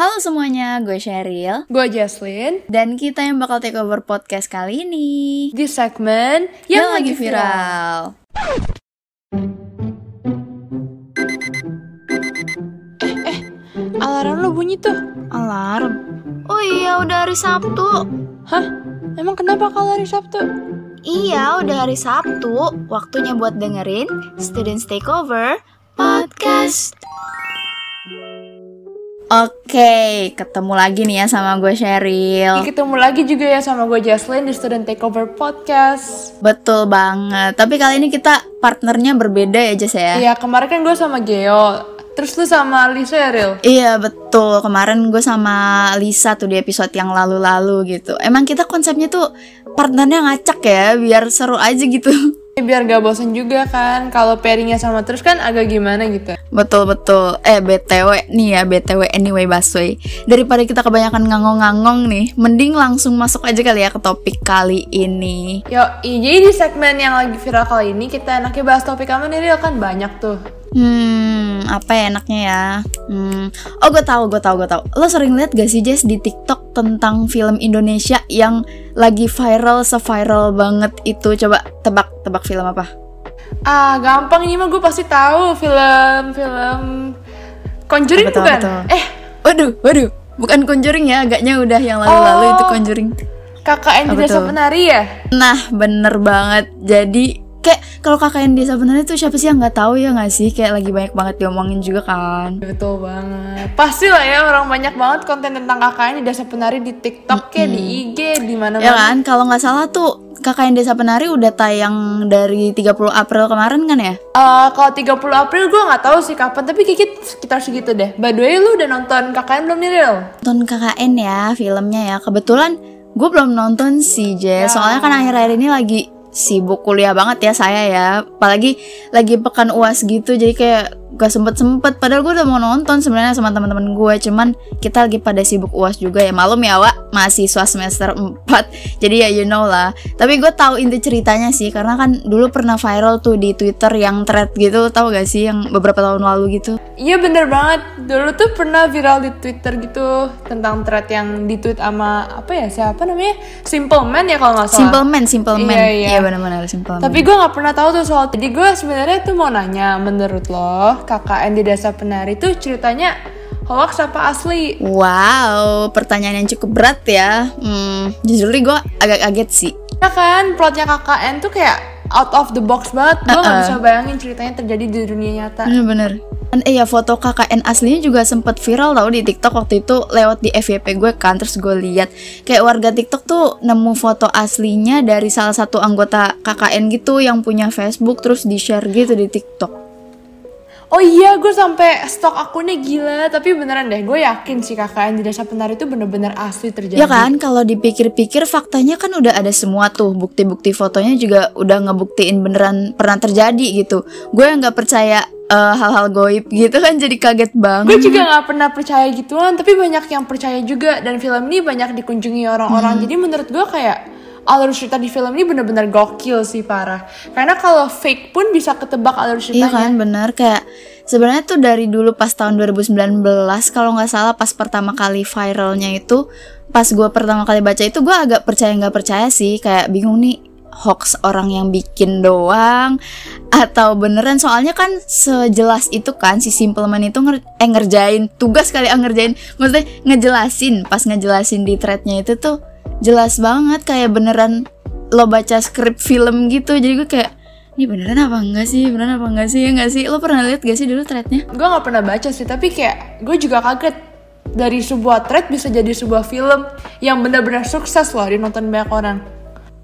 Halo semuanya, gue Cheryl Gue Jaslyn dan kita yang bakal take over podcast kali ini di segmen yang, lagi viral. Alarm lo bunyi tuh. Alarm. Oh iya, udah hari Sabtu. Hah? Emang kenapa kalau hari Sabtu? Iya, udah hari Sabtu. Waktunya buat dengerin Students Takeover Podcast. Oke, ketemu lagi nih ya sama gue Cheryl. Ketemu lagi juga ya sama gue Jaslyn di Student Takeover Podcast. Betul banget. Tapi kali ini kita partnernya berbeda ya, Jess ya? Iya, kemarin kan gue sama Geo. Terus lu sama Lisa ya, Ril? Iya betul kemarin gue sama Lisa tuh di episode yang lalu-lalu gitu Emang kita konsepnya tuh partnernya ngacak ya biar seru aja gitu biar gak bosen juga kan kalau pairingnya sama terus kan agak gimana gitu. Betul-betul Eh BTW nih ya BTW anyway Baswe Daripada kita kebanyakan ngangong-ngangong nih Mending langsung masuk aja kali ya ke topik kali ini. Yo, jadi di segmen yang lagi viral kali ini kita enaknya bahas topik apa nih Ril? Kan banyak tuh Hmm, apa ya enaknya ya? Hmm, oh gue tahu, gue tahu, gue tahu. Lo sering lihat gak sih Jess di TikTok tentang film Indonesia yang lagi viral, se-viral banget itu? Coba tebak, tebak film apa? Ah, gampang ini mah gue pasti tahu film film Conjuring Apa bukan? Eh, Waduh, waduh, bukan Conjuring ya, agaknya udah yang lalu-lalu Oh. itu Conjuring. KKN di Apa Desa tuh? Penari ya? Nah, bener banget. Jadi kalau KKN desa benernya tuh siapa sih yang nggak tahu ya nggak sih? Kayak lagi banyak banget diomongin juga kan. Betul banget. Pasti lah ya orang banyak banget konten tentang KKN di Desa Penari di TikTok kayak di IG di mana-mana. Ya kan, kalau nggak salah tuh KKN Desa Penari udah tayang dari 30 April kemarin kan ya? Eh, kalau 30 April gue nggak tahu sih kapan, tapi kikit sekitar segitu deh. By the way, lu udah nonton KKN belum nih, Ril? Nonton KKN ya filmnya ya. Kebetulan gue belum nonton sih, Jess. Soalnya kan akhir-akhir ini lagi sibuk kuliah banget ya saya ya. Apalagi lagi pekan UAS gitu, jadi kayak gak sempet-sempet. Padahal gue udah mau nonton sebenarnya sama teman-teman gue. Cuman kita lagi pada sibuk UAS juga ya. Malum ya, Wak. Mahasiswa semester 4. Jadi ya you know lah. Tapi gue tahu inti ceritanya sih. Karena kan dulu pernah viral tuh di Twitter yang thread gitu. Tahu gak sih yang beberapa tahun lalu gitu. Iya bener banget. Dulu tuh pernah viral di Twitter gitu tentang thread yang di-tweet sama apa ya siapa namanya? Simple Man ya kalau nggak salah. Simple Man, Simple Man. Iya, iya. benar-benar Simple. Tapi gue nggak pernah tahu tuh soal. Jadi gue sebenarnya tuh mau nanya, menurut lo KKN di Desa Penari tuh ceritanya hoax apa asli? Wow, pertanyaan yang cukup berat ya. Hmm, jujur gue agak kaget sih. Ya kan, plotnya KKN tuh kayak out of the box banget. Gue nggak bisa bayangin ceritanya terjadi di dunia nyata. Bener-bener. Dan eh ya foto KKN aslinya juga sempet viral tau di TikTok waktu itu lewat di FYP gue kan terus gue lihat kayak warga TikTok tuh nemu foto aslinya dari salah satu anggota KKN gitu yang punya Facebook terus di share gitu di TikTok. Oh iya, gue sampai stok akunnya gila. Tapi beneran deh, gue yakin sih KKN di Desa Penari itu bener-bener asli terjadi. Ya kan kalau dipikir-pikir faktanya kan udah ada semua tuh bukti-bukti fotonya juga udah ngebuktiin beneran pernah terjadi gitu. Gue yang nggak percaya eh, hal-hal goib gitu kan jadi kaget banget. Gue juga nggak pernah percaya gituan, tapi banyak yang percaya juga. Dan film ini banyak dikunjungi orang-orang. Jadi menurut gue kayak alur cerita di film ini bener-bener gokil sih parah. Karena kalau fake pun bisa ketebak alur Iya ceritanya. kan bener kayak sebenarnya tuh dari dulu pas tahun 2019 kalau nggak salah pas pertama kali viralnya itu pas gue pertama kali baca itu gue agak percaya nggak percaya sih kayak bingung nih hoax orang yang bikin doang atau beneran soalnya kan sejelas itu kan si Simple Man itu nger- eh, ngerjain tugas kali ah ngerjain maksudnya ngejelasin pas ngejelasin di threadnya itu tuh jelas banget kayak beneran lo baca skrip film gitu. Jadi gue kayak ini beneran apa enggak sih? Beneran apa enggak sih? Ya enggak sih? Lo pernah lihat gak sih dulu threadnya? Gue nggak pernah baca sih, tapi kayak gue juga kaget. Dari sebuah thread bisa jadi sebuah film yang benar-benar sukses loh dinonton banyak orang.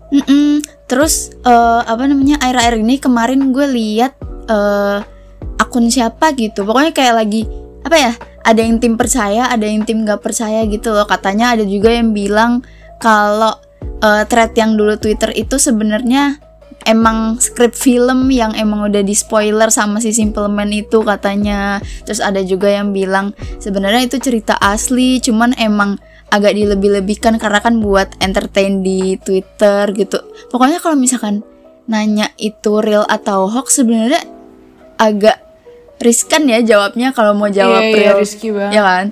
Mm-mm. terus eh, apa namanya air-air ini kemarin gue lihat eh, akun siapa gitu. Pokoknya kayak lagi apa ya ada yang tim percaya ada yang tim nggak percaya gitu loh. Katanya ada juga yang bilang kalau eh, thread yang dulu Twitter itu sebenarnya emang skrip film yang emang udah di spoiler sama si Simple Man itu katanya. Terus ada juga yang bilang sebenarnya itu cerita asli cuman emang agak dilebih-lebihkan karena kan buat entertain di Twitter gitu. Pokoknya kalau misalkan nanya itu real atau hoax sebenarnya agak riskan ya jawabnya kalau mau jawab Iya, iya, real. risky banget. ya kan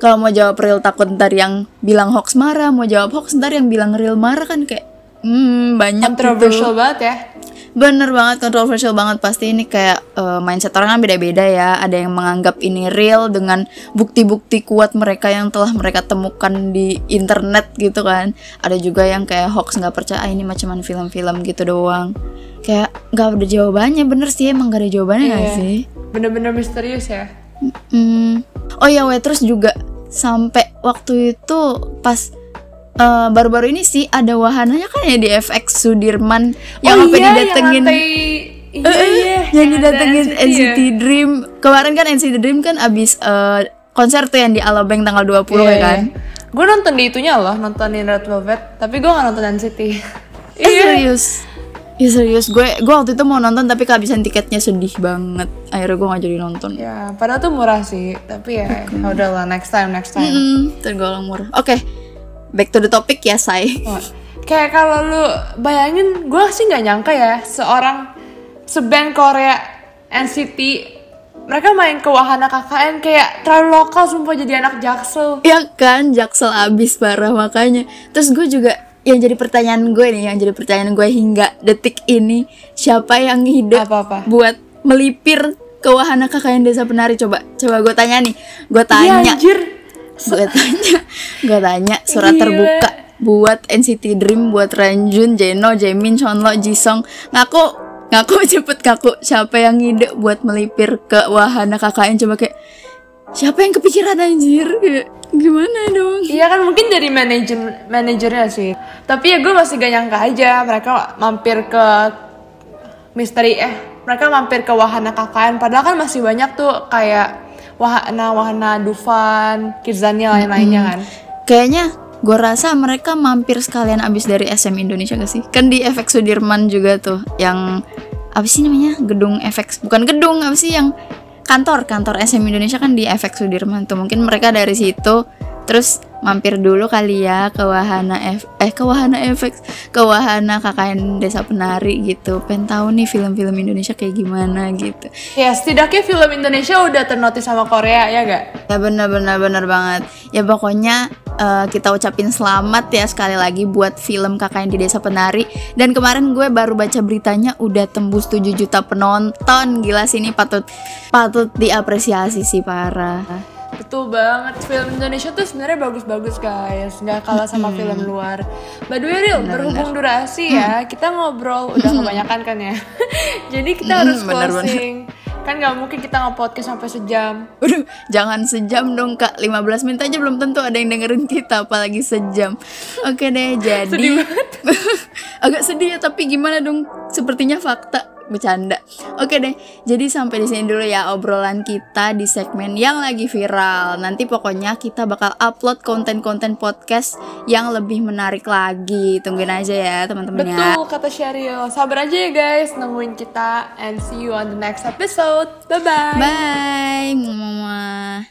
kalau mau jawab real takut ntar yang bilang hoax marah mau jawab hoax ntar yang bilang real marah kan kayak hmm banyak Controversial gitu banget ya. bener banget kontroversial banget pasti ini kayak eh, mindset orang kan beda-beda ya ada yang menganggap ini real dengan bukti-bukti kuat mereka yang telah mereka temukan di internet gitu kan ada juga yang kayak hoax nggak percaya "Ah, ini macam film-film gitu doang kayak nggak ada jawabannya bener sih emang gak ada jawabannya nggak Iya. sih Bener-bener misterius ya. Hmm. Oh ya, weh terus juga sampai waktu itu pas eh, baru-baru ini sih ada wahananya kan ya di FX Sudirman yang oh sampai iya, didatengin yang lantai... Iya, Eh, eh, iya. yang didatengin NCT ya. NCT Dream. Kemarin kan NCT Dream kan abis eh, konser tuh yang di Alobank tanggal 20 ya kan. Gue nonton di itunya loh, nontonin Red Velvet, tapi gue gak nonton NCT. Eh serius. Ya serius, gue gue waktu itu mau nonton tapi kehabisan tiketnya sedih banget. Akhirnya gue gak jadi nonton. Ya, padahal tuh murah sih, tapi ya udahlah next time, next time. Hmm, tergolong murah. Oke, back to the topic ya, say. Oh, Kayak kalau lu bayangin, gue sih nggak nyangka ya seorang seband Korea NCT mereka main ke wahana KKN kayak terlalu lokal sumpah jadi anak jaksel. Ya kan, jaksel abis parah makanya. Terus gue juga yang jadi pertanyaan gue nih, yang jadi pertanyaan gue hingga detik ini, siapa yang ide Apa-apa? buat melipir ke wahana KKN Desa Penari coba coba gue tanya nih gue Iya tanya anjir. gue tanya gue tanya surat Gila. terbuka buat NCT Dream buat Ranjun Jeno Jaemin Chonlo Jisung ngaku ngaku cepet ngaku siapa yang ngide buat melipir ke wahana KKN coba kayak siapa yang kepikiran anjir gimana dong Iya kan mungkin dari manajer manajernya sih. Tapi ya gue masih gak nyangka aja mereka mampir ke misteri eh mereka mampir ke wahana KKN padahal kan masih banyak tuh kayak wahana wahana Dufan, Kidzania lain-lainnya kan. Kayaknya gue rasa mereka mampir sekalian abis dari SM Indonesia gak sih? Kan di FX Sudirman juga tuh yang apa sih namanya? Gedung FX bukan gedung apa sih yang kantor kantor SM Indonesia kan di FX Sudirman tuh mungkin mereka dari situ terus mampir dulu kali ya ke wahana F eh ke wahana FX ke wahana KKN Desa Penari gitu pengen tahu nih film-film Indonesia kayak gimana gitu Ya setidaknya film Indonesia udah ternotis sama Korea ya gak? Ya benar benar benar banget. Ya pokoknya eh, kita ucapin selamat ya sekali lagi buat film KKN di Desa Penari. Dan kemarin gue baru baca beritanya udah tembus 7 juta penonton. Gila sih ini patut patut diapresiasi sih parah. Betul banget, film Indonesia tuh sebenarnya bagus-bagus guys, nggak kalah sama film luar. By the way, Ril, berhubung durasi ya, kita ngobrol udah kebanyakan kan ya. Jadi kita harus bener, bener. Kan nggak mungkin kita nge-podcast sampai sejam. Waduh, jangan sejam dong kak. 15 menit aja belum tentu ada yang dengerin kita Apalagi sejam. Oke deh, jadi Sedih Agak sedih ya, tapi gimana dong? Sepertinya fakta Bercanda. Oke deh, jadi sampai di sini dulu ya Obrolan kita di segmen yang lagi viral. Nanti pokoknya kita bakal upload konten-konten podcast Yang lebih menarik lagi. Tungguin aja ya teman-teman ya. Betul kata Sheryl. Sabar aja ya guys, nungguin kita and see you on the next episode. Bye. Bye. Bye Mama